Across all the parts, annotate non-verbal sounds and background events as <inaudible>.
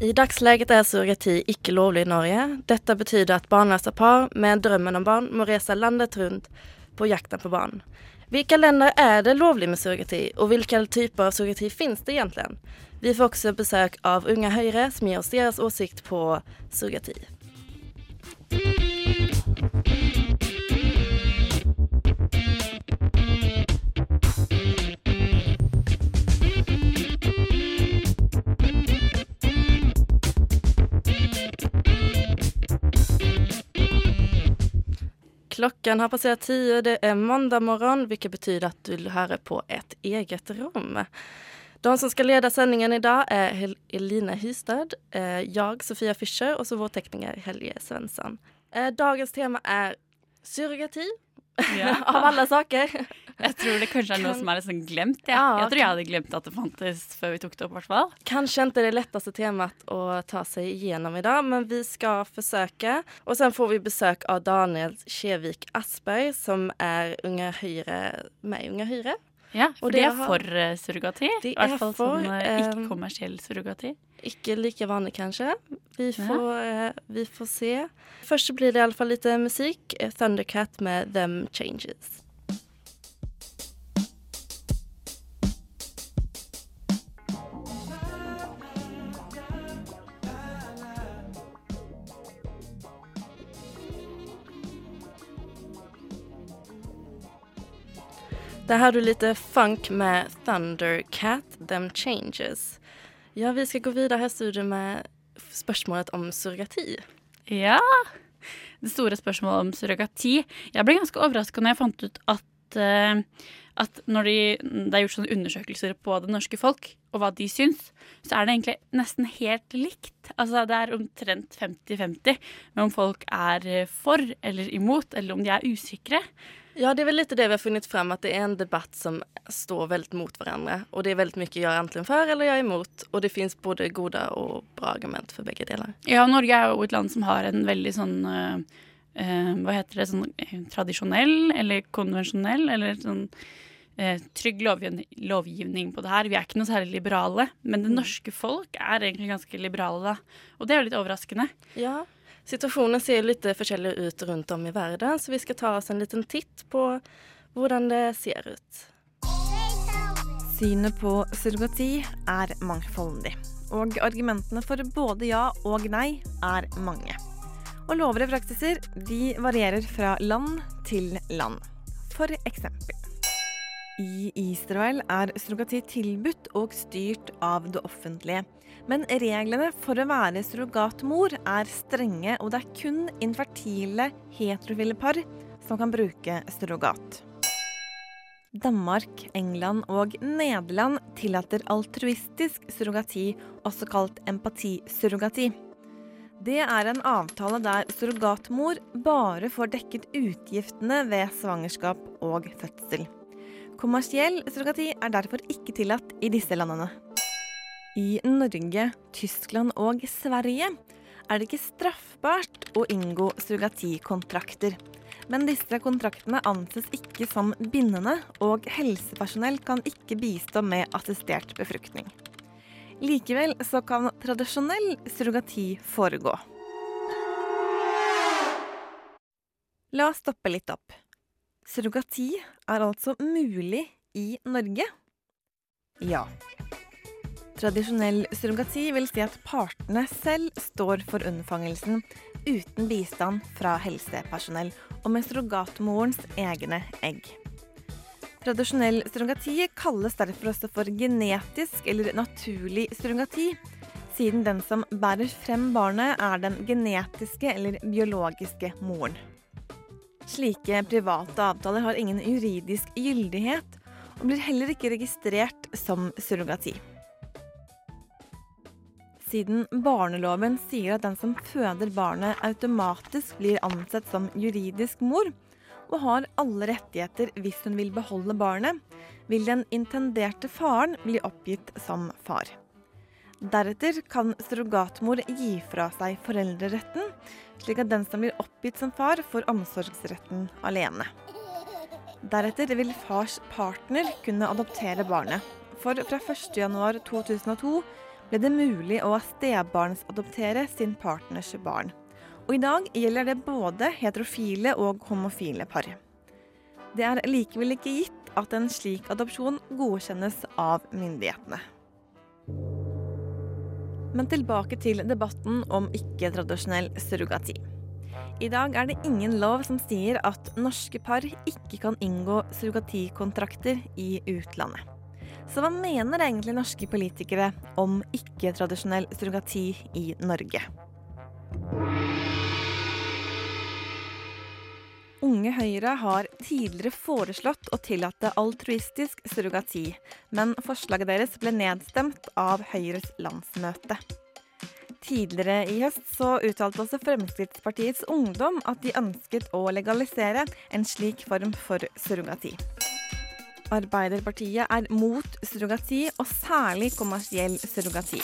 I dagsläget er surrogati ikke lovlig i Norge. Dette betyr at barnløse par med drømmen om barn må reise landet rundt på jakten på barn. Hvilke länder er det lovlig med surrogati, og hvilke typer av surrogati finnes det egentlig? Vi får også besøk av Unga Høyre, som gir oss deres åsikt på surrogati. Klokken har passert ti, det er mandag morgen, hvilket betyr at du hører på et eget rom. De som skal lede sendingen i dag, er Hel Eline Hystad, eh, jeg, Sofia Fischer, og så vår tekniker Helge Svensson. Eh, dagens tema er surrogati, Ja. <laughs> av alle saker. Jeg tror det kanskje er noe som er litt sånn glemt. Ja. Ja, Jeg tror jeg hadde glemt at det fantes før vi tok det opp. Hvertfall. hvert fall. Kanskje ikke det letteste temaet å ta seg igjennom i dag, men vi skal forsøke. Og sen får vi besøk av Daniel Kjevik Asberg, som er Unge Høyre med Unge Høyre. Ja, For de det er for eh, surrogati. I hvert er fall for, sånn eh, eh, ikke-kommersiell surrogati. Ikke like vanlig, kanskje. Vi Ja. får, eh, vi får se. Først blir det iallfall litt musikk. Thundercat med Them Changes. Der har du lite funk med Thundercat, Them Changes. Ja, vi skal gå videre her i studio med spørsmålet om surrogati. Ja. Det store spørsmålet om surrogati. Jeg ble ganske overraska når jeg fant ut at, uh, at når de, det er gjort sånne undersøkelser på det norske folk, og hva de syns, så er det egentlig nesten helt likt. Altså Det er omtrent 50-50 med om folk er eh, for eller imot, eller om de er usikre. Ja, det er vel litt det vi har funnet frem, at det er en debatt som står veldig mot hverandre. Og det er veldig mye jeg er enten for eller jeg er imot. Og det fins både gode og bra argument for begge deler. Ja, Norge er jo et land som har en veldig sånn eh, eh, Hva heter det? Sånn eh, tradisjonell eller konvensjonell eller sånn eh, trygg lovgivning, lovgivning på det her. Vi er ikke noe særlig liberale, men det norske folk er egentlig ganske liberale, da. Og det er jo litt overraskende. Ja, Situasjonen ser litt forskjellig ut rundt om i verden, så vi skal ta oss en liten titt på hvordan det ser ut. Synet på surrogati er mangfoldig, og argumentene for både ja og nei er mange. Og lover og praksiser de varierer fra land til land. For eksempel. I Israel er surrogati tilbudt og styrt av det offentlige. Men reglene for å være surrogatmor er strenge, og det er kun infertile heterofile par som kan bruke surrogat. Danmark, England og Nederland tillater altruistisk surrogati, også kalt empatisurrogati. Det er en avtale der surrogatmor bare får dekket utgiftene ved svangerskap og fødsel. Kommersiell surrogati er derfor ikke tillatt i disse landene. I Norge, Tyskland og Sverige er det ikke straffbart å inngå surrogatikontrakter. Men disse kontraktene anses ikke som bindende, og helsepersonell kan ikke bistå med assistert befruktning. Likevel så kan tradisjonell surrogati foregå. La oss stoppe litt opp. Surrogati er altså mulig i Norge? Ja. Tradisjonell surrogati vil si at partene selv står for unnfangelsen uten bistand fra helsepersonell og med surrogatmorens egne egg. Tradisjonell surrogati kalles derfor også for genetisk eller naturlig surrogati, siden den som bærer frem barnet, er den genetiske eller biologiske moren. Slike private avtaler har ingen juridisk gyldighet, og blir heller ikke registrert som surrogati. siden barneloven sier at den som føder barnet automatisk blir ansett som juridisk mor, og har alle rettigheter hvis hun vil beholde barnet, vil den intenderte faren bli oppgitt som far. Deretter kan surrogatmor gi fra seg foreldreretten, slik at den som blir oppgitt som far, får omsorgsretten alene. Deretter vil fars partner kunne adoptere barnet, for fra 1.1.2002 ble det mulig å stebarnsadoptere sin partners barn. Og i dag gjelder det både heterofile og homofile par. Det er likevel ikke gitt at en slik adopsjon godkjennes av myndighetene. Men tilbake til debatten om ikke-tradisjonell surrogati. I dag er det ingen lov som sier at norske par ikke kan inngå surrogatikontrakter i utlandet. Så hva mener egentlig norske politikere om ikke-tradisjonell surrogati i Norge? Unge Høyre har tidligere foreslått å tillate altruistisk surrogati, men forslaget deres ble nedstemt av Høyres landsmøte. Tidligere i høst så uttalte også Fremskrittspartiets Ungdom at de ønsket å legalisere en slik form for surrogati. Arbeiderpartiet er mot surrogati, og særlig kommersiell surrogati.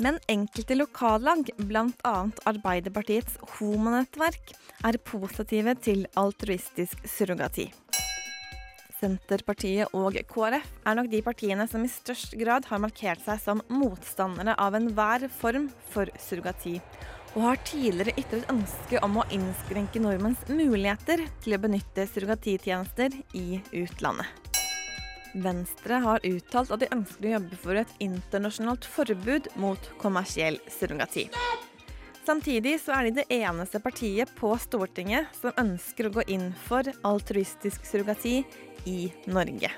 Men enkelte lokallag, bl.a. Arbeiderpartiets homonettverk, er positive til altruistisk surrogati. Senterpartiet og KrF er nok de partiene som i størst grad har markert seg som motstandere av enhver form for surrogati, og har tidligere ytret ønske om å innskrenke nordmenns muligheter til å benytte surrogatitjenester i utlandet. Venstre har uttalt at de ønsker å jobbe for et internasjonalt forbud mot kommersiell surrogati. Samtidig så er de det eneste partiet på Stortinget som ønsker å gå inn for altruistisk surrogati i Norge.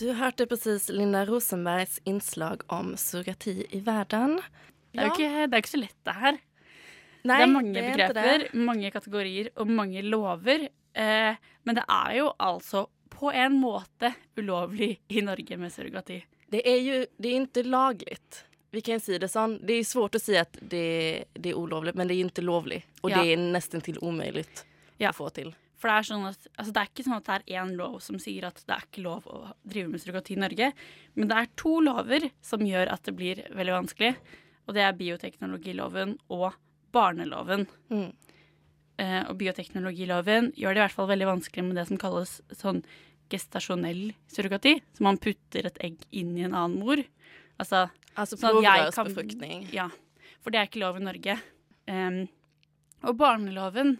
Du hørte presis Linda Rosenbergs innslag om surrogati i verden. Det er jo ikke, det er ikke så lett, det her. Nei, det er mange det er begreper, mange kategorier og mange lover. Eh, men det er jo altså på en måte ulovlig i Norge med surrogati. Det er jo det er ikke lagligt. Vi kan si det sånn. Det er svårt å si at det, det er ulovlig, men det er ikke lovlig. Og Ja. det er nesten til umulig Ja. å få til. For det er sånn at altså det er ikke sånn at det er én lov som sier at det er ikke lov å drive med surrogati i Norge. Men det er to lover som gjør at det blir veldig vanskelig. Og det er bioteknologiloven og barneloven. Mm. Eh, og bioteknologiloven gjør det i hvert fall veldig vanskelig med det som kalles sånn gestasjonell surrogati. Så man putter et egg inn i en annen mor. Altså altså Sånn provrörsbefruktning. Ja, for det er ikke lov i Norge. Um, og barneloven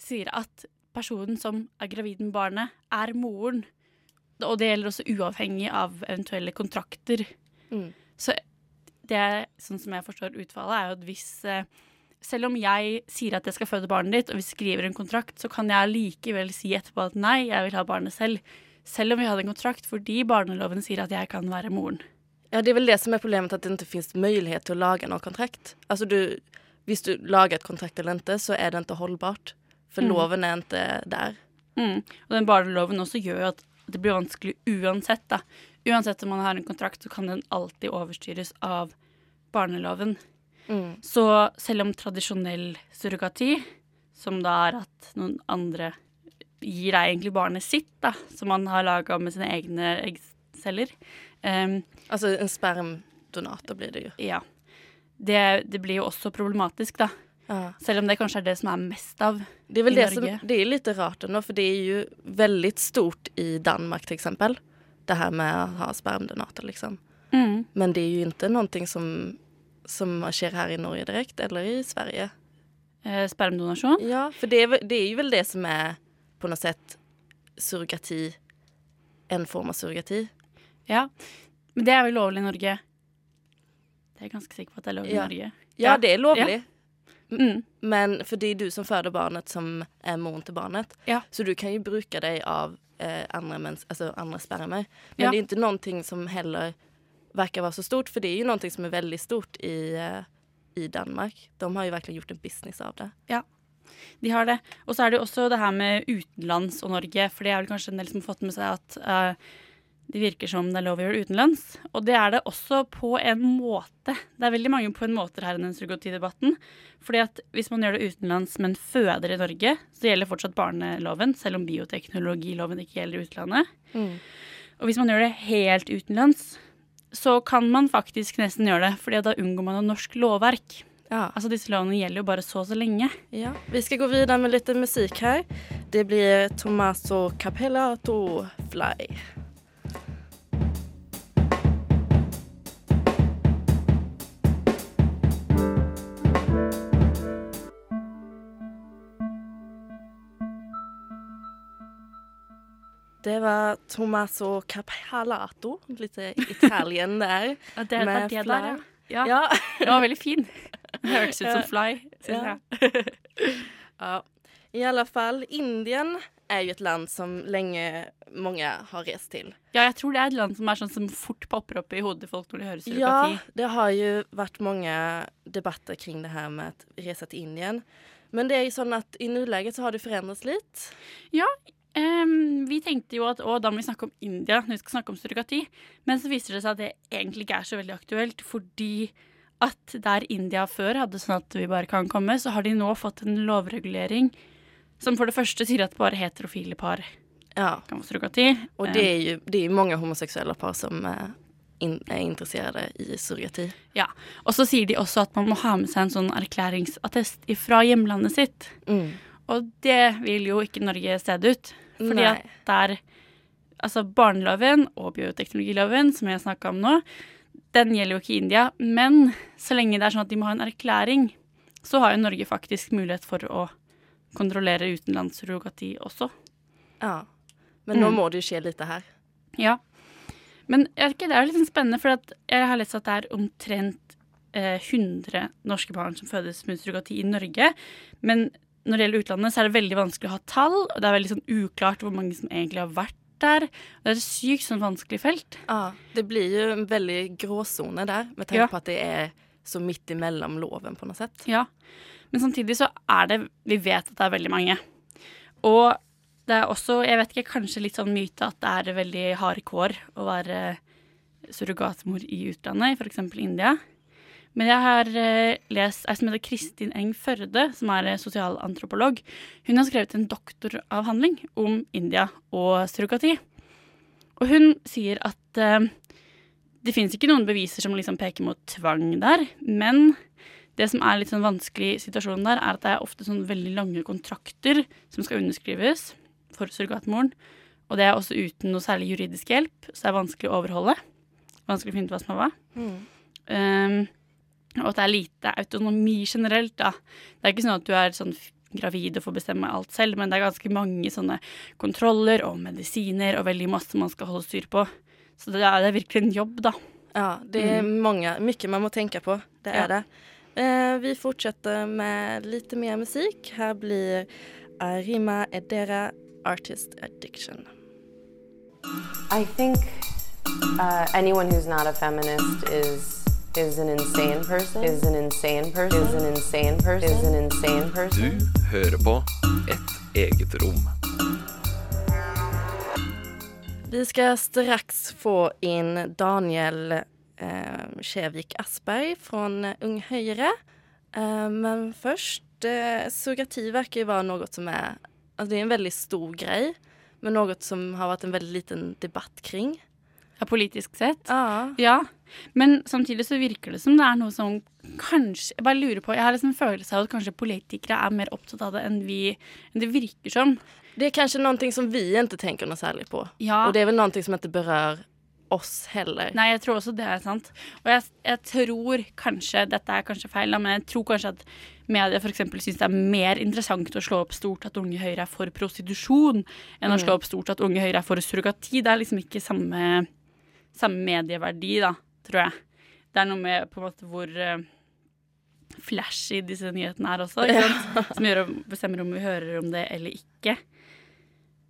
sier at personen som er gravid med barnet, er moren. Og det gjelder også uavhengig av eventuelle kontrakter. Mm. Så det sånn som jeg forstår utfallet, er jo at hvis eh, Selv om jeg sier at jeg skal føde barnet ditt, og vi skriver en kontrakt, så kan jeg likevel si etterpå at nei, jeg vil ha barnet selv. Selv om vi hadde en kontrakt fordi barneloven sier at jeg kan være moren. Ja, det er vel det som er problemet, at det ikke finnes mulighet til å lage noen kontrakt. Altså du, hvis du lager et kontrakt eller ikke, så er det ikke holdbart. For Mm. loven er ikke der. Mm. Og den barneloven også gjør at det blir vanskelig uansett. da. Uansett om man har en kontrakt, så kan den alltid overstyres av barneloven. Mm. Så selv om tradisjonell surrogati, som da er at noen andre gir deg egentlig barnet sitt, da, som man har laga med sine egne eggceller um, Altså en spermdonator blir det jo. Ja. Det, det blir jo også problematisk, da. Ja. Selv om det kanskje er det som er mest av Det er vel i det som, Norge. det er litt rart nå, for det er jo veldig stort i Danmark til eksempel. Det her med å ha spermdonator liksom. Mm. Men det er jo ikke noe som, som skjer her i Norge direkte, eller i Sverige. Eh, spermdonasjon. Ja, for det er, det er, jo vel det som er på noe sett surrogati, en form av surrogati. Ja. Men det er vel lovlig i Norge? Det er jeg ganske sikker på at det er lovlig Ja. i Norge. Ja, Ja, det lovlig. Ja. Mm. Men for det er du som føder barnet som er mor til barnet. Ja. Så du kan jo bruke deg av eh, andre, mens, alltså andra spermer. Men det er ikke noe som heller verkar vara så stort. För det är ju någonting som är väldigt stort i, eh, i Danmark. De har ju verkligen gjort en business av det. Ja, De har det. Og så er det jo også det her med utenlands og Norge, for det er vel kanskje en del som har fått med seg at uh, det virker som det er lov å gjøre det utenlands. Og det er det også på en måte. Det er veldig mange på en måte her i den surrogatidebatten. Fordi at hvis man gjør det utenlands, men føder i Norge, så gjelder fortsatt barneloven, selv om bioteknologiloven ikke gjelder i utlandet. Og hvis man gjør det helt utenlands, så kan man faktisk nesten gjøre det, fordi da unngår man jo norsk lovverk. Ja. Altså Disse lovene gjelder jo bare så og så lenge. ja. Vi skal gå videre med litt musikk her. Det blir Tommaso Capellato Fly. Det var Tommaso Capalato, litt Italien der. <laughs> Ja, det var det der, ja. ja. Ja. <laughs> Den var veldig fin. Det hørtes ut som Fly, syns Ja. jeg. <laughs> Ja, i alle fall Indien er jo et land som lenge mange har rest til. Ja, jeg tror det er et land som er sånn som fort popper opp i hodet folk når de hører Ja, det har jo vært mange debatter kring det her med å reise til Indien. Men det er jo sånn at i nuläget så har det förändrats lite. Em, vi tenkte jo at å, da må vi snakke om India når vi skal snakke om surrogati. Men så viser det seg at det egentlig ikke er så veldig aktuelt, fordi at der India før hadde sånn at vi bare kan komme, så har de nå fått en lovregulering som for det første sier at bare heterofile par Ja, kan få surrogati. Og det er jo det er mange homoseksuelle par som er in, är intresserade i surrogati. Ja. Og så sier de også at man må ha med seg en sånn erklæringsattest fra hjemlandet sitt. Mm. Og det vil jo ikke Norge se det ut. Fordi Nei. at der Altså barneloven og bioteknologiloven, som jeg snakka om nå, den gjelder jo ikke i India. Men så lenge det er sånn at de må ha en erklæring, så har jo Norge faktisk mulighet for å kontrollere utenlandssurrogati også. Ja. Men nå Mm. må det jo skje lite her. Ja. Men det er jo litt sånn spennende, for jeg har lest at det er omtrent eh, 100 norske barn som fødes med surrogati i Norge. Men når det gjelder utlandet, så er det veldig vanskelig å ha tall, og det er veldig sånn uklart hvor mange som egentlig har vært der. Det er et sykt sånn vanskelig felt. Ja, det blir jo en veldig gråsone der, med tanke Ja. på at det er så midt imellom loven på noe sätt. Ja. Men samtidig så er det Vi vet at det er veldig mange. Og det er også, jeg vet ikke, kanskje litt sånn myte at det er veldig harde kår å være surrogatmor i utlandet, f.eks. India. Men jeg har eh, lest ei som heter Kristin Eng Førde, som er eh, sosialantropolog. Hun har skrevet en doktoravhandling om India og surrogati. Og hun sier at uh, det finnes ikke noen beviser som liksom peker mot tvang der, men det som er litt sånn vanskelig situasjonen der, er at det er ofte sånn veldig lange kontrakter som skal underskrives for surrogatmoren. Og det er også uten noe særlig juridisk hjelp, så det er vanskelig å overholde. Vanskelig å finne ut hva som er hva. Um, og at det er lite autonomi generelt, da. Det er ikke sånn at du er sånn gravid og får bestemme alt selv, men det er ganske mange sånne kontroller og medisiner og veldig masse man skal holde styr på. Så det er, det er virkelig en jobb, da. Ja, det er mm. mange, mye man må tenke på. Det er Ja. det. Eh, vi fortsetter med lite mer musikk. Her blir Arima Edera Artist Addiction. I think uh, anyone who's not a feminist is is an insane person. Is an insane person. Is an insane person. Is an insane person. Du hører på Et eget rom. Vi ska strax få in Daniel eh, Kjevik-Asberg från Ung Høyre. Eh, men först, eh, surrogati verkar ju vara något som är, alltså det är en väldigt stor grej, men något som har varit en väldigt liten debatt kring. Ja, politisk sett. Ja. Ja, men samtidig så virker det som det er noe som kanskje Jeg bare lurer på, jeg har liksom en følelse av at kanskje politikere er mer opptatt av det enn vi enn det virker som. Det er kanskje noe som vi ikke tenker noe særlig på. Ja. Og det er vel noe som ikke berører oss heller. Nei, jeg tror også det er sant. Og jeg, jeg tror kanskje, dette er kanskje feil, da, men jeg tror kanskje at media f.eks. syns det er mer interessant å slå opp stort at Unge Høyre er for prostitusjon, enn å slå opp stort at Unge Høyre er for surrogati. Det er liksom ikke samme, samme medieverdi, da, tror jeg. Det er noe med på en måte hvor eh, flashy disse nyhetene er også, sant? <laughs> som gjør bestemmer om vi hører om det eller ikke.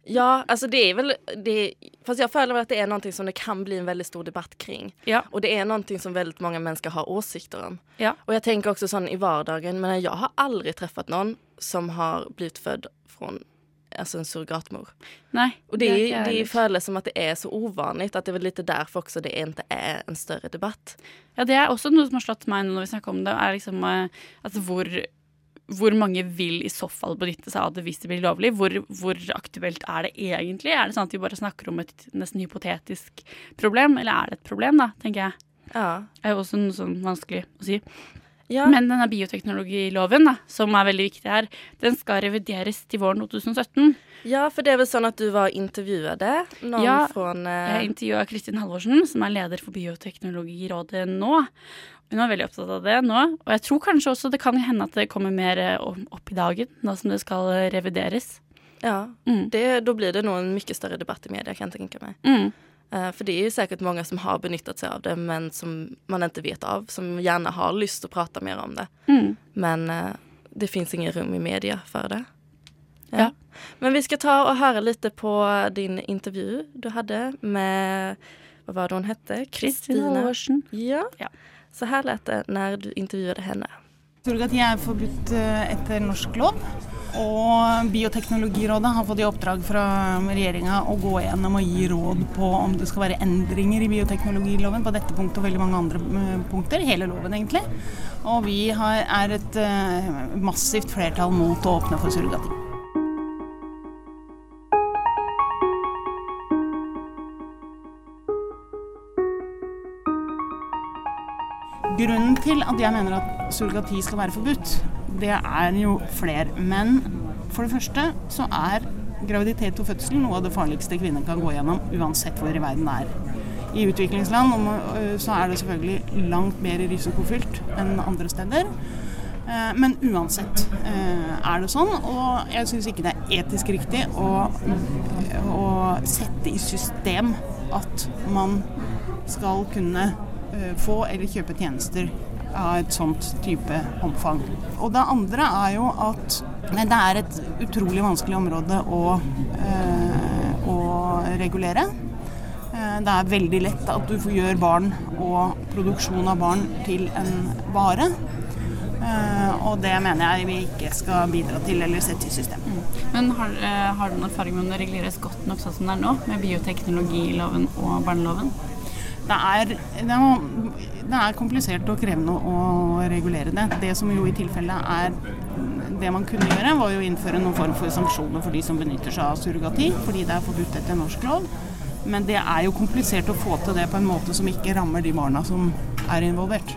Ja, altså det er vel det, fast føler vel at det er noe som det kan bli en veldig stor debatt kring. Ja. Og det er noe som veldig mange mennesker har åsikter om. Ja. Og jeg tenker også sånn i vardagen, men jeg har aldri truffet noen som har blitt født från alltså en surrogatmor. Nej, Och det, det är det, som att det är så ovanligt, att det är väl lite därför också det inte är en större debatt. Ja, det er også noe som har slått meg nå når vi snakker om det, er liksom altså hvor, hvor mange vil i så fall benytte seg av det hvis det blir lovlig? Hvor, hvor aktuelt er det egentlig? Er det sånn at vi bare snakker om et nesten hypotetisk problem, eller er det et problem, da, tenker jeg. Ja. Det er jo også noe sånn vanskelig å si. Ja, Men denne bioteknologiloven, da, som er veldig viktig her, den skal revideres til våren 2017. ja, for det er vel sånn at du var intervjuet det? Ja, från... eh, Jeg intervjua Kristin Halvorsen, som er leder for Bioteknologirådet nå. Hun er veldig opptatt av det nå. Og jeg tror kanskje også det kan hende at det kommer mer eh, opp i dagen, nå som det skal eh, revideres. Ja, Mm. det, da blir det nå en mye større debatt i media kan jeg tenke meg. Mm. Eh, För det er jo sikkert mange som har benyttet seg av det men som man ikke vet av, som gjerne har lyst til å prate mer om det. Mm. Men eh, det fins ingen rum i media for det. Ja. Men vi skal ta og høre litt på din intervju du hadde med, Hva var det hun hette? Kristine Halvorsen. Ja. Ja. Så her lät det når du intervjuet henne. Tror dere at jeg er forbudt eh, etter norsk lov. Og Bioteknologirådet har fått i oppdrag fra regjeringa å gå gjennom og gi råd på om det skal være endringer i bioteknologiloven på dette punktet og veldig mange andre eh, punkter. Hele loven, egentlig. Og vi har, er et uh, massivt flertall mot å åpne for surrogati. Grunnen til at jeg mener at surrogati skal være forbudt, det er jo flere. Men for det første så er graviditet og fødsel noe av det farligste kvinner kan gå gjennom, uansett hvor i verden det er. I utviklingsland øh, så er det selvfølgelig langt mer risikofylt enn andre steder. Eh, Men uansett eh, er det sånn, og jeg syns ikke det er etisk riktig å, å sette i system at man skal kunne eh, få eller kjøpe tjenester av et sånt type omfang. Og det andre er jo at det er et utrolig vanskelig område å, eh, å regulere. Eh, Det er veldig lett at du får gjøre barn og produksjon av barn til en vare. Eh, Og det mener jeg vi ikke skal bidra til eller sette i system. Men har, eh, har du noen erfaring med om det reguleres godt nok sånn som det er nå, med bioteknologiloven og barneloven? Det er, det, er, det er komplisert og krevende å regulere det. Det som jo i tilfelle er det man kunne gjøre, var jo å innføre noen form for sanksjoner for de som benytter seg av surrogati, fordi det er forbudt etter norsk lov. Men det er jo komplisert å få til det på en måte som ikke rammer de barna som er involvert.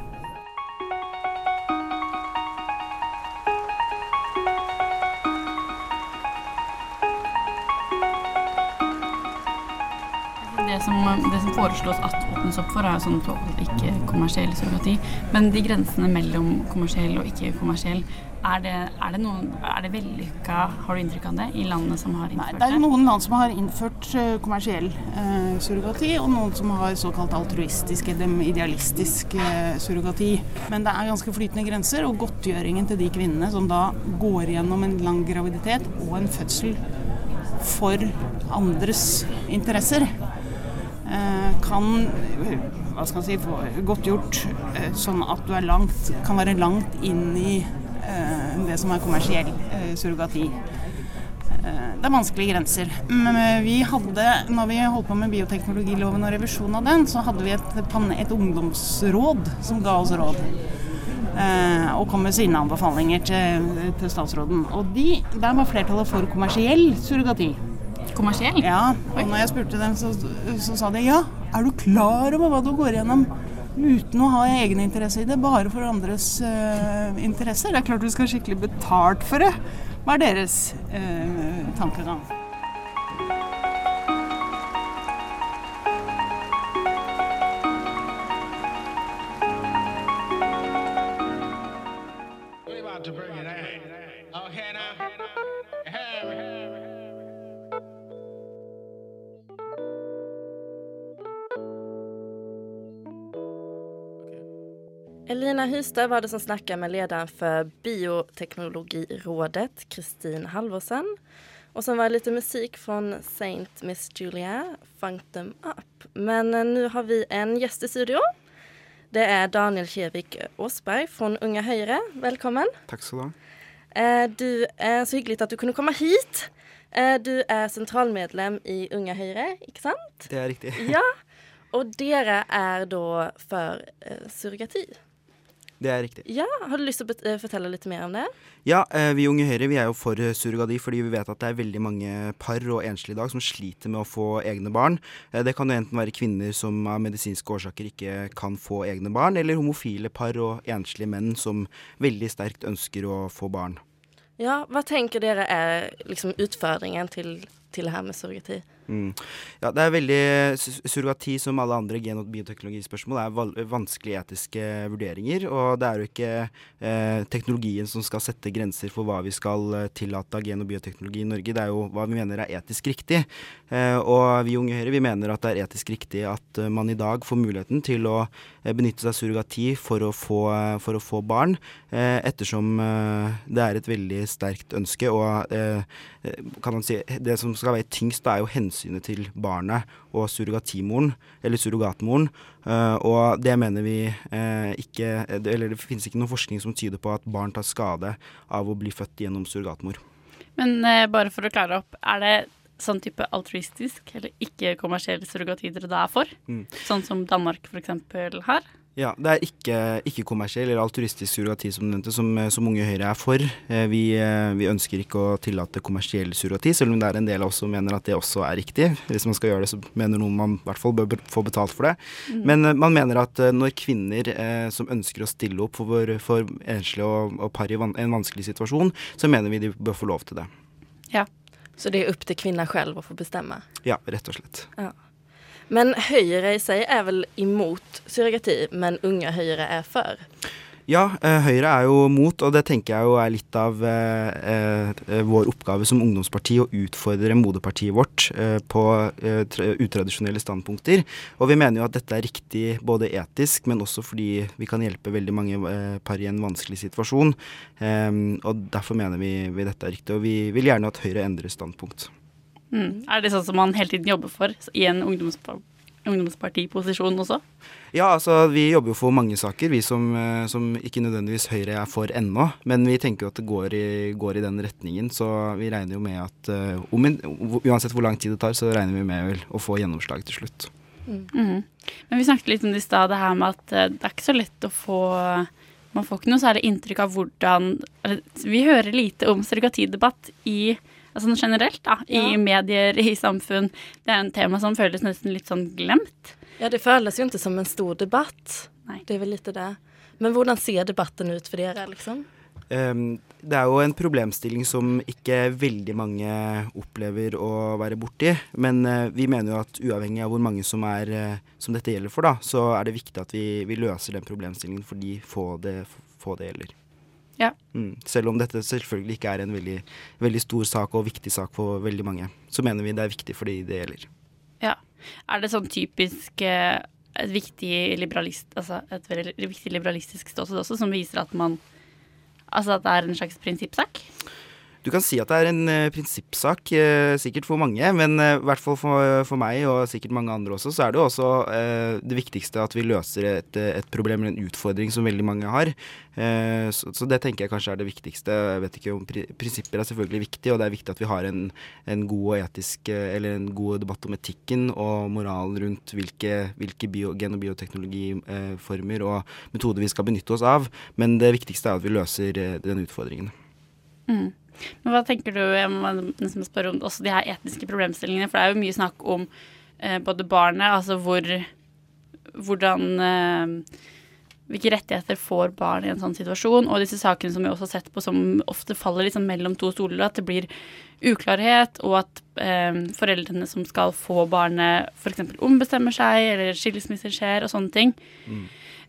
Det som, det som foreslås at åpnes opp for, er sånn ikke-kommersiell surrogati. Men de grensene mellom kommersiell og ikke-kommersiell, er det, er det, noen, er det vellykka, har du inntrykk av det, i landene som har innført det Det er noen land som har innført eh, kommersiell eh, surrogati, og noen som har såkalt altruistisk eller idealistisk eh, surrogati. Men det er ganske flytende grenser, og godtgjøringen til de kvinnene som da går gjennom en lang graviditet og en fødsel for andres interesser, kan eh, hva skal man si, godtgjort eh, sånn at du langt, kan være langt inn i eh, det som er kommersiell surrogati. Det er vanskelige grenser. Men vi hadde, når vi holdt på med bioteknologiloven og revisjon av den, så hadde vi et, et ungdomsråd som ga oss råd. Og kom med sine anbefalinger til, til statsråden. Og de, der var flertallet for kommersiell surrogati. Kommersiell? Ja, og når jeg spurte dem, så, så sa de ja, er du klar over hva du går gjennom uten å ha egeninteresse i det, bare for andres uh, interesser? Det er klart du skal skikkelig betalt for det. Hva er deres tanker tankegang? Elina Hystad var det som snakket med lederen för Bioteknologirådet, Kristin Halvorsen. Og så var det lite musik från Saint Miss Julia, Funk Them Up. Men nå har vi en gjest i studio. Det er Daniel Kjevik Åsberg fra Unga Høyre. Velkommen. Takk skal du ha. Eh, Du, er så hyggelig at du kunne komme hit. Eh, Du er sentralmedlem i Unga Høyre, ikke sant? Det er riktig. Ja. Og dere er da for eh, surrogati. Det er riktig. Ja, Har du lyst til å eh, fortelle litt mer om det? Ja, eh, vi i Unge Høyre vi er jo for surrogadi surrogati fordi vi vet at det er veldig mange par og enslige i dag som sliter med å få egne barn. Eh, Det kan jo enten være kvinner som av medisinske årsaker ikke kan få egne barn, eller homofile par og enslige menn som veldig sterkt ønsker å få barn. Ja, Hva tenker dere er liksom utfordringen til, til det her med surrogati? Mm. Ja, det er veldig Surrogati, som alle andre gen- og bioteknologispørsmål, er vanskelige etiske vurderinger. Og det er jo ikke eh, teknologien som skal sette grenser for hva vi skal eh, tillate av gen- og bioteknologi i Norge. Det er jo hva vi mener er etisk riktig. Eh, og vi Unge Høyre vi mener at det er etisk riktig at eh, man i dag får muligheten til å eh, benytte seg av surrogati for å få, for å få barn, eh, ettersom det er et veldig sterkt ønske. Og kan man si, det som skal veie tyngst, det er jo hensynet til barnet og surrogatimoren, eller surrogatmoren. Eh, og det mener vi eh, ikke Eller det finnes ikke noen forskning som tyder på at barn tar skade av å bli født gjennom surrogatmor. Men eh, bare for å klare opp, er det sånn type altruistisk eller ikke-kommersiell surrogati dere da er for? Mm. Sånn som Danmark f.eks. har? Ja, det er ikke, ikke kommersiell eller altruistisk surrogati som nevnte, som, eh, som Unge Høyre er for. Eh, Vi, eh, vi ønsker ikke å tillate kommersiell surrogati, selv om det er en del av oss som mener at det også er riktig. Hvis man skal gjøre det, så mener noen man i hvert fall bør få betalt for det. Mm. Men man mener at når kvinner eh, som ønsker å stille opp for, for enslige og, og par i van, en vanskelig situasjon, så mener vi de bør få lov til det. Ja. Så det er opp til kvinner selv å få bestemme? Ja, rett og slett. Ja. Men Høyre i seg er vel imot surrogati, men Unge Høyre er for? Ja, eh, Høyre er jo mot, og det tenker jeg jo er litt av eh, eh, vår oppgave som ungdomsparti å utfordre moderpartiet vårt eh, på eh, utradisjonelle standpunkter. Og vi mener jo at dette er riktig både etisk, men også fordi vi kan hjelpe veldig mange eh, par i en vanskelig situasjon. Em, og derfor mener vi, vi dette er riktig, og vi vil gjerne at Høyre endrer standpunkt. Mm. Er det sånn som man hele tiden jobber for i en ungdomspa ungdomspartiposisjon også? Ja, altså vi jobber jo for mange saker, vi som, eh, som ikke nødvendigvis Høyre er for ennå. Men vi tenker jo at det går i, går i den retningen, så vi regner jo med at um, uansett hvor lang tid det tar, så regner vi med vel å få gjennomslag til slutt. Mhm. Men vi snakket litt om det i stad, det her med at eh, det er ikke så lett å få Man får ikke noe særlig inntrykk av hvordan Vi hører lite om surrogatidebatt i Altså sånn generelt, da. I medier, i samfunn. Det er en tema som føles nesten litt sånn glemt. Ja, det føles jo ikke som en stor debatt. Nei. Det er vel litt det. Men hvordan ser debatten ut for dere, liksom? Um, det er jo en problemstilling som ikke veldig mange opplever å være borti. Men uh, vi mener jo at uavhengig av hvor mange som, er, uh, som dette gjelder for, da, så er det viktig at vi, vi løser den problemstillingen for de få det, få det gjelder. Ja. Mm. Selv om dette selvfølgelig ikke er en veldig, veldig stor sak og viktig sak for veldig mange, så mener vi det er viktig for de det gjelder. Ja. Er det sånn typisk eh, et viktig liberalist, altså et veldig viktig liberalistisk ståsted også, som viser at man Altså at det er en slags prinsippsak? Du kan si at det er en uh, prinsippsak, uh, sikkert for mange, men eh, i hvert fall for, for meg og sikkert mange andre også, så er det jo også det viktigste at vi løser et, et problem eller en utfordring som veldig mange har. Så, så det tenker jeg kanskje er det viktigste. Jeg vet ikke om pri Prinsipper er selvfølgelig viktig, og det er viktig at vi har en, en god og etisk eller en god debatt om etikken og moralen rundt hvilke, hvilke bio, gen- og bioteknologiformer og metoder vi skal benytte oss av. Men det viktigste er at vi løser den utfordringen. Mm. Men hva tenker du, jeg må nesten spørre om også de her etiske problemstillingene, for det er jo mye snakk om eh, både barnet, altså hvor hvordan eh, hvilke rettigheter får barn i en sånn situasjon, og disse sakene som vi også har sett på som ofte faller liksom mellom to stoler, at det blir uklarhet, og at eh, foreldrene som skal få barnet f.eks. ombestemmer seg, eller skilsmisser skjer, og sånne ting.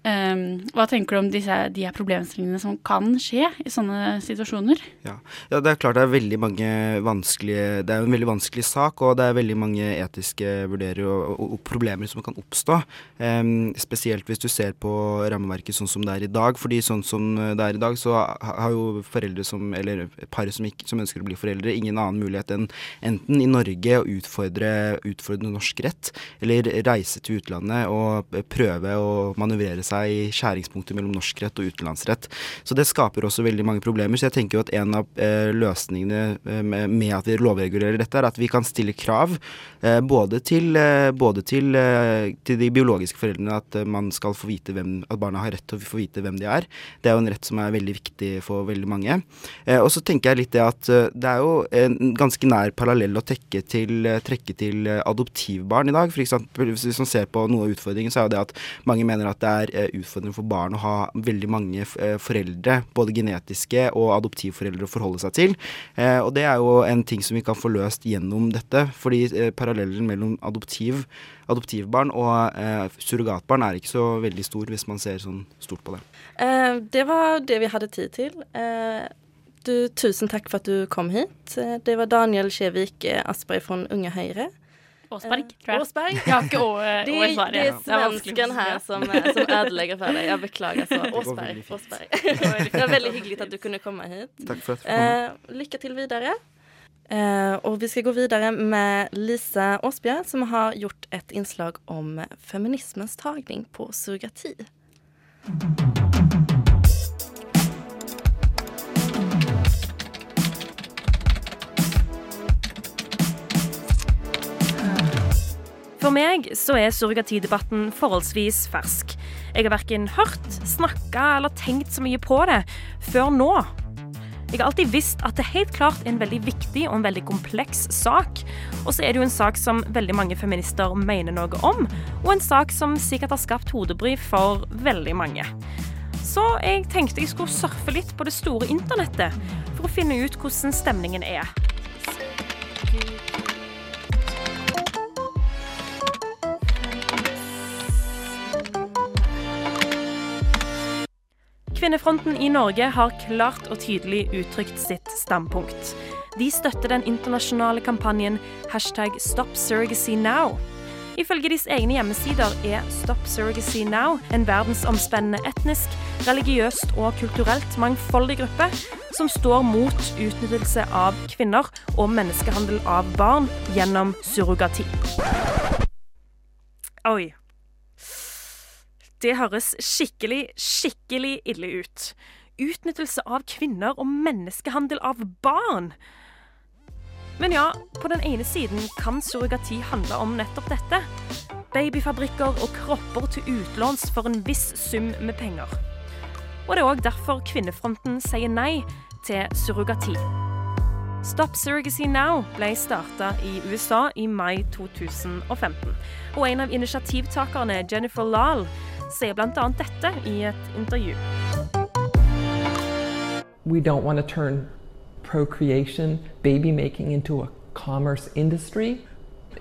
Um, hva tenker du om disse, de her problemstillingene som kan skje i sånne situasjoner? Ja. ja, det er klart det er veldig mange vanskelige Det er en veldig vanskelig sak, og det er veldig mange etiske vurderinger og, og, og problemer som kan oppstå. Um, spesielt hvis du ser på rammeverket sånn som det er i dag. fordi sånn som det er i dag, så har jo foreldre som Eller par som, ikke, som ønsker å bli foreldre, ingen annen mulighet enn enten i Norge å utfordre, utfordre norsk rett, eller reise til utlandet og prøve å manøvrere seg seg i skjæringspunktet mellom norsk rett og utenlandsrett. Så det skaper også veldig mange problemer. Så jeg tenker jo at en av eh, løsningene eh, med, at vi lovregulerer dette, er at vi kan stille krav eh, både, til, både til, til de biologiske foreldrene at man skal få vite hvem, at barna har rett til å få vite hvem de er. Det er jo en rett som er veldig viktig for veldig mange. Og så tenker jeg litt det at det er jo en ganske nær parallell å trekke til, trekke til adoptivbarn i dag. For eksempel, hvis man ser på noe av utfordringen, så er jo det at mange mener at det er utfordrende for barn å ha veldig mange eh, foreldre, både genetiske og adoptivforeldre, å forholde seg til. Eh, og det er jo en ting som vi kan få løst gjennom dette. Fordi eh, parallellen mellom adoptiv, adoptivbarn og surrogatbarn er ikke så veldig stor, hvis man ser sånn stort på det. Det var det vi hadde tid til. Du, tusen takk for at du kom hit. Det var Daniel Skjevik Asperg fra Unge Høyre. Åsberg, tror jeg. Åsberg? Jeg har ikke å, de, det, å i det er svensken her som, eh, som ødelegger for deg. Jeg beklager så. Åsberg. <laughs> Det. Åsberg. Det var veldig hyggelig at du kunne komme hit. Takk for at jeg kom. Eh, lykke til videre. Eh, og vi skal gå videre med Lisa Åsbjørn, som har gjort et innslag om feminismens tagning på surrogati. For meg så er surrogatidebatten forholdsvis fersk. Jeg har verken hørt, snakka eller tenkt så mye på det før nå. Jeg har alltid visst at det helt klart er en veldig viktig og en veldig kompleks sak. Og så er det jo en sak som veldig mange feminister mener noe om, og en sak som sikkert har skapt hodebry for veldig mange. Så jeg tenkte jeg skulle surfe litt på det store internettet for å finne ut hvordan stemningen er. Kvinnefronten i Norge har klart og tydelig uttrykt sitt standpunkt. De støtter den internasjonale kampanjen hashtag Stop Surrogacy Now. Ifølge deres egne hjemmesider er Stop Surrogacy Now en verdensomspennende etnisk, religiøst og kulturelt mangfoldig gruppe som står mot utnyttelse av kvinner og menneskehandel av barn gjennom surrogati. Oi. Det høres skikkelig, skikkelig ille ut. Utnyttelse av kvinner og menneskehandel av barn. Men ja, på den ene siden kan surrogati handle om nettopp dette. Babyfabrikker og kropper til utlåns for en viss sum med penger. Og det er òg derfor Kvinnefronten sier nei til surrogati. Stop Surrogacy Now ble starta i USA i mai 2015. Og en av initiativtakerne, Jennifer Lahl, sier bl.a. dette i et intervju. We don't want to turn procreation, baby making into a commerce industry.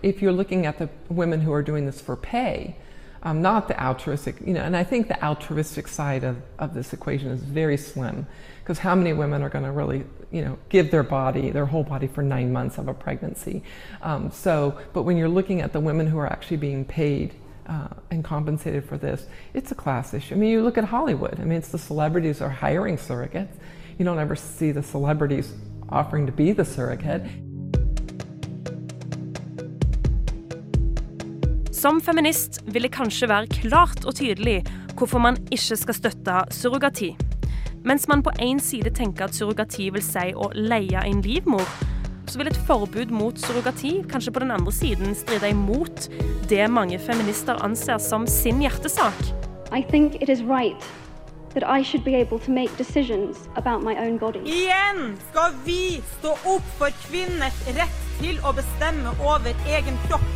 If you're looking at the women who are doing this for pay, um, not the altruistic, you know, and I think the altruistic side of, of this equation is very slim because how many women are going to really, you know, give their body, their whole body for nine months of a pregnancy? Um, so, but when you're looking at the women who are actually being paid uh, and compensated for this, it's a class issue. I mean, you look at Hollywood. I mean, it's the celebrities are hiring surrogates. You don't ever see the celebrities offering to be the surrogate. Som feminist vil det kanskje være klart og tydelig hvorfor man ikke skal støtte surrogati. Mens man på én side tenker at surrogati vil si å leie en livmor, så vil et forbud mot surrogati kanskje på den andre siden stride imot det mange feminister anser som sin hjertesak. I think it is right that I should be able to make decisions about my own body. Igjen skal vi stå opp for kvinners rett til å bestemme over egen kropp.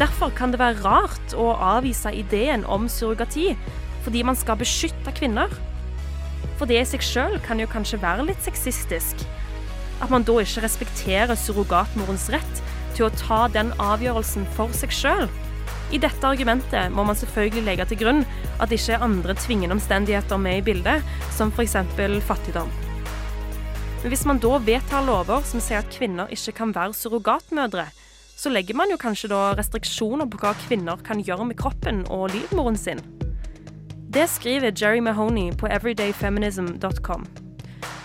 Derfor kan det være rart å avvise ideen om surrogati fordi man skal beskytte kvinner. For det i seg sjøl kan jo kanskje være litt sexistisk. At man da ikke respekterer surrogatmorens rett til å ta den avgjørelsen for seg sjøl. I dette argumentet må man selvfølgelig legge til grunn at det ikke er andre tvingende omstendigheter med i bildet, som f.eks. fattigdom. Men hvis man da vedtar lover som sier at kvinner ikke kan være surrogatmødre, så legger man jo kanskje da restriksjoner på hva kvinner kan gjøre med kroppen og livmoren sin. Det skriver Jerry Mahoney på everydayfeminism.com.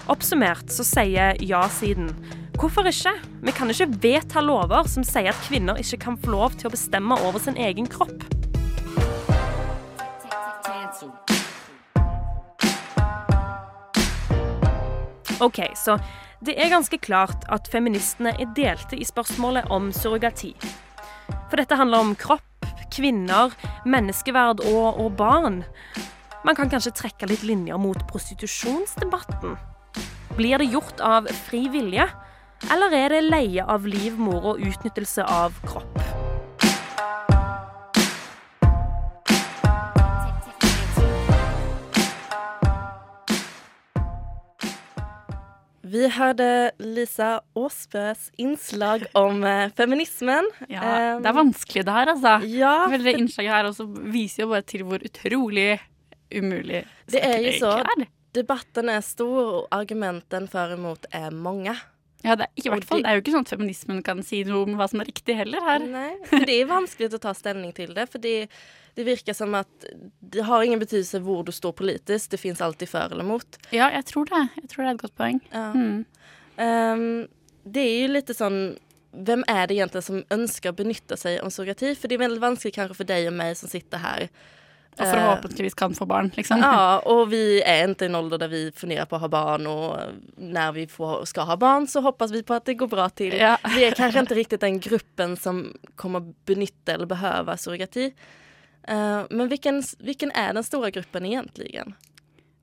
Oppsummert så sier ja-siden hvorfor ikke? Vi kan ikke vedta lover som sier at kvinner ikke kan få lov til å bestemme over sin egen kropp. Ok, så det er ganske klart at feministene er delte i spørsmålet om surrogati. For dette handler om kropp, kvinner, menneskeverd og, og barn. Man kan kanskje trekke litt linjer mot prostitusjonsdebatten. Blir det gjort av fri vilje, eller er det leie av livmor og utnyttelse av kropp? Vi hørte Lisa Aasbøs innslag om eh, feminismen. Ja, det er vanskelig det her, altså. Ja, for... det innslaget her også viser jo bare til hvor utrolig umulig Det er jo så. er. Debatten er stor, og argumenten for og imot er mange. Ja, det er, ikke, i hvert fall, det er jo ikke sånn at feminismen kan si noe om hva som er riktig heller her. Nei, for det er vanskelig å ta stemning til det. Fordi det virker som at det har ingen betydelse hvor du står politisk. Det fins alltid for eller mot. Ja, jeg tror det. Jeg tror det er et godt poeng. Ja. Mm. Um, det er jo litt sånn Hvem er det egentlig som ønsker å benytte seg av surrogati? For det er veldig vanskelig kanskje for deg og meg som sitter her. Og forhåpentligvis kan få barn, liksom. Ja, og vi er ikke i en alder der vi funderer på å ha barn, og når vi får, skal ha barn, så hoppas vi på at det går bra til. Ja. Vi er kanskje ikke riktig den gruppen som kommer benytte eller behøve surrogati. Eh, men hvilken er den store gruppen egentlig?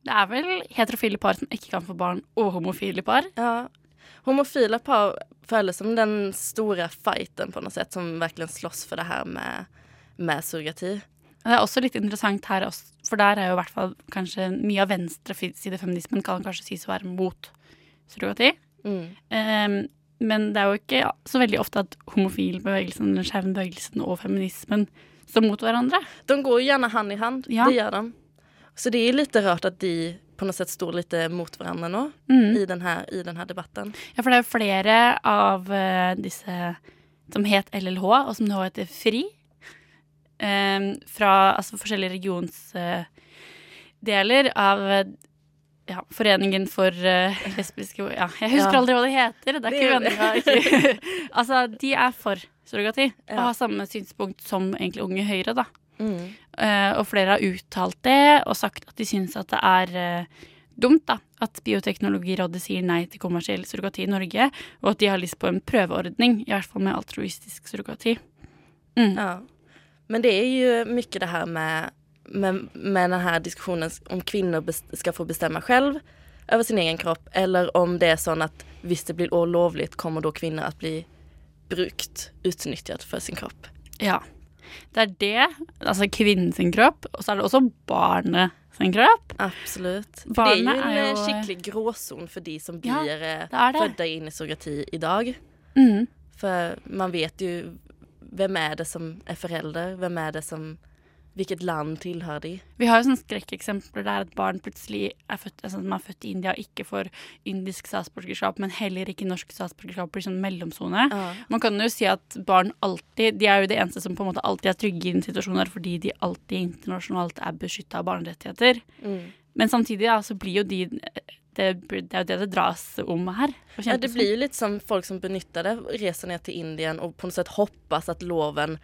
Det er vel heterofile par som ikke kan få barn, og homofile par. Ja. Homofile par føles som den store fighten på noe sett, som virkelig slåss for det her med, med surrogati. Det er også litt interessant her, for der er jo i hvert fall kanskje mye av venstresidefeminismen kan kanskje sies å være mot surrogati. Mm. Um, men det er jo ikke så veldig ofte at homofilbevegelsen, den og feminismen står mot hverandre. De går jo gjerne hand i hand. Ja. Det gjør de. Så det er litt rart at de på noe sett står litt mot hverandre nå Mm. i, denne, i den debatten. Ja, for det er jo flere av eh, disse som het LLH, og som nå heter FRI. Ehm, fra altså, forskjellige regionsdeler av ja, Foreningen for eh, lesbiske Ja, jeg husker Ja. aldri hva det heter. Det er Det-. Ikke. <laughs> altså, de er for surrogati og har samme synspunkt som egentlig Unge Høyre, da. Mm. Eh, og flere har uttalt det og sagt at de syns at det er eh, dumt da, at Bioteknologirådet sier nei til kommersiell surrogati i Norge, og at de har lyst på en prøveordning, i hvert fall med altruistisk surrogati. Mm. Ja. Men det er jo mye det her med, med, med den här diskusjonen om kvinner ska få bestemme selv over sin egen kropp, eller om det er sånn at hvis det blir olovligt kommer da kvinner å bli brukt, utnyttjat for sin kropp. Ja. Det er det, altså kvinnen sin kropp, og så er det også barnet sin kropp. Absolutt. Barnet det er jo en er jo- eh, skikkelig gråzon for de som blir ja, fødda inn i surrogati i dag. Mm. For man vet jo hvem er det som er forelder, hvem er det som Hvilket land tilhører de? Vi har jo sånne skrekkeksempler der et barn plutselig er født, altså, er født i India og ikke får indisk statsborgerskap, men heller ikke norsk statsborgerskap, blir sånn mellomsone. Ja. Man kan jo si at barn alltid De er jo det eneste som på en måte alltid er trygge i en situasjonen, fordi de alltid internasjonalt er beskytta av barnerettigheter. Mm. Men samtidig da, så blir jo de det, det er jo det det dras om her. Ja, det blir jo litt som folk som benytter det, reser ned til Indien og på noe sätt hoppas at loven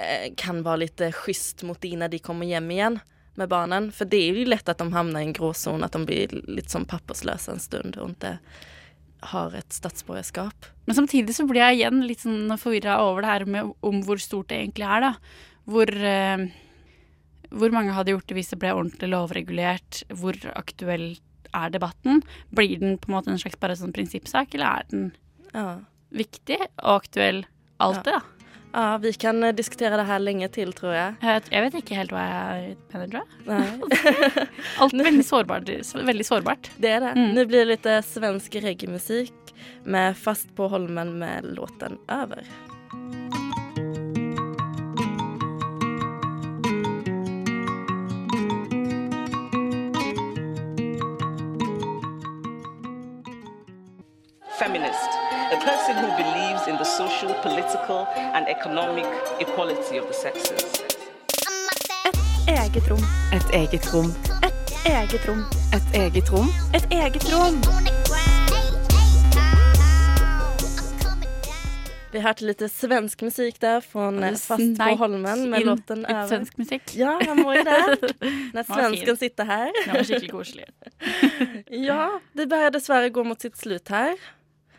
eh, kan være litt schysst mot dem når de kommer hjem igjen med barnen. For det er jo lett at de havner i en gråzon, at de blir litt sånn papperslösa en stund og ikke har et statsborgerskap. Men samtidig så blir jeg igjen litt sånn forvirra over det her med om hvor stort det egentlig er, da. Hvor, eh, hvor mange hadde gjort det hvis det ble ordentlig lovregulert? Hvor aktuell er debatten? Blir den på en måte en slags bare sånn prinsippsak, eller er den Ja. viktig og aktuell alltid, da? Ja, vi kan diskutere det her lenge til, tror. Jeg, jeg vet ikke helt hva jeg mener, tror jeg. Alt <laughs> Alt veldig sårbart. Veldig sårbart. Det er det. Mm. Nå blir det litt svensk reggae-musik med Fast på Holmen med låten Över. Feminist, a person who believes in the social, political, and economic equality of the sexes. Eget rom. Et eget rom. Et eget rom. Et eget rom. Et eget rom. Vi hørte litt svensk musikk der fra Fast på Holmen med låten litt Över. svensk musikk. Ja, man må jo det. <laughs> Når svensken sitter her. Det var skikkelig koselig. <laughs> ja, det bør dessverre gå mot sitt slut her.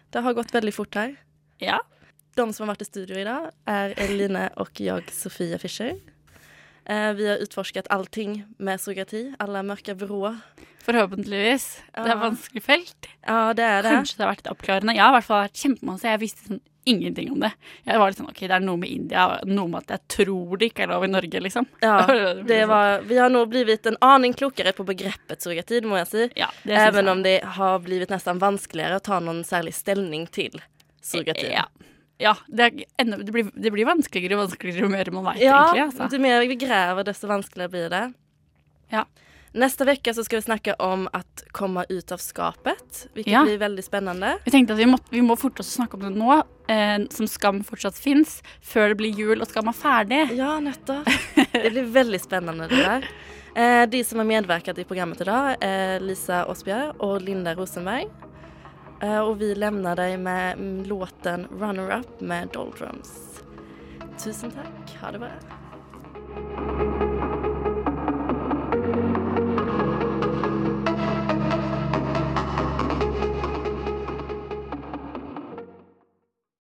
Det har gått veldig fort her. Ja. De som har vært i studio i dag, er Eline og jeg, Sofia Fischer. Eh, vi har utforsket allting med surrogati, alle mørke vrår. Forhåpentligvis. Det er et vanskelig felt. Ja, det er det. Kanskje det har vært litt oppklarende. Jeg har i hvert fall vært kjempemasse. Jeg visste sånn ingenting om det. Jeg var litt sånn OK, det er noe med India, noe med at jeg tror det ikke er lov i Norge, liksom. Ja, <laughs> det sånn. var, vi har nå blivit en aning klokere på begrepet surrogati, må jeg si. synes Även jeg. om det har blivit nesten vanskeligere å ta noen særlig stilling til surrogati. Ja. Ja, det, enda, det, blir, det blir vanskeligere og vanskeligere jo mer man vet, Ja, egentlig. Altså. jo mer vi graver, desto vanskeligere blir det. Ja. Neste uke så skal vi snakke om å komme ut av skapet, hvilket Ja. blir veldig spennende. Vi tenkte at vi må, vi må forte oss å snakke om det nå, eh, som Skam fortsatt fins, før det blir jul og Skam er ferdig. Ja, nettopp. Det blir veldig spennende det der. Eh, de som har medverket i programmet i dag, er Lisa Aasbjørg og Linda Rosenberg. Eh, og vi lämnar deg med mm, låten 'Runner Up' med Doldrums. Tusen takk. Ha det bra.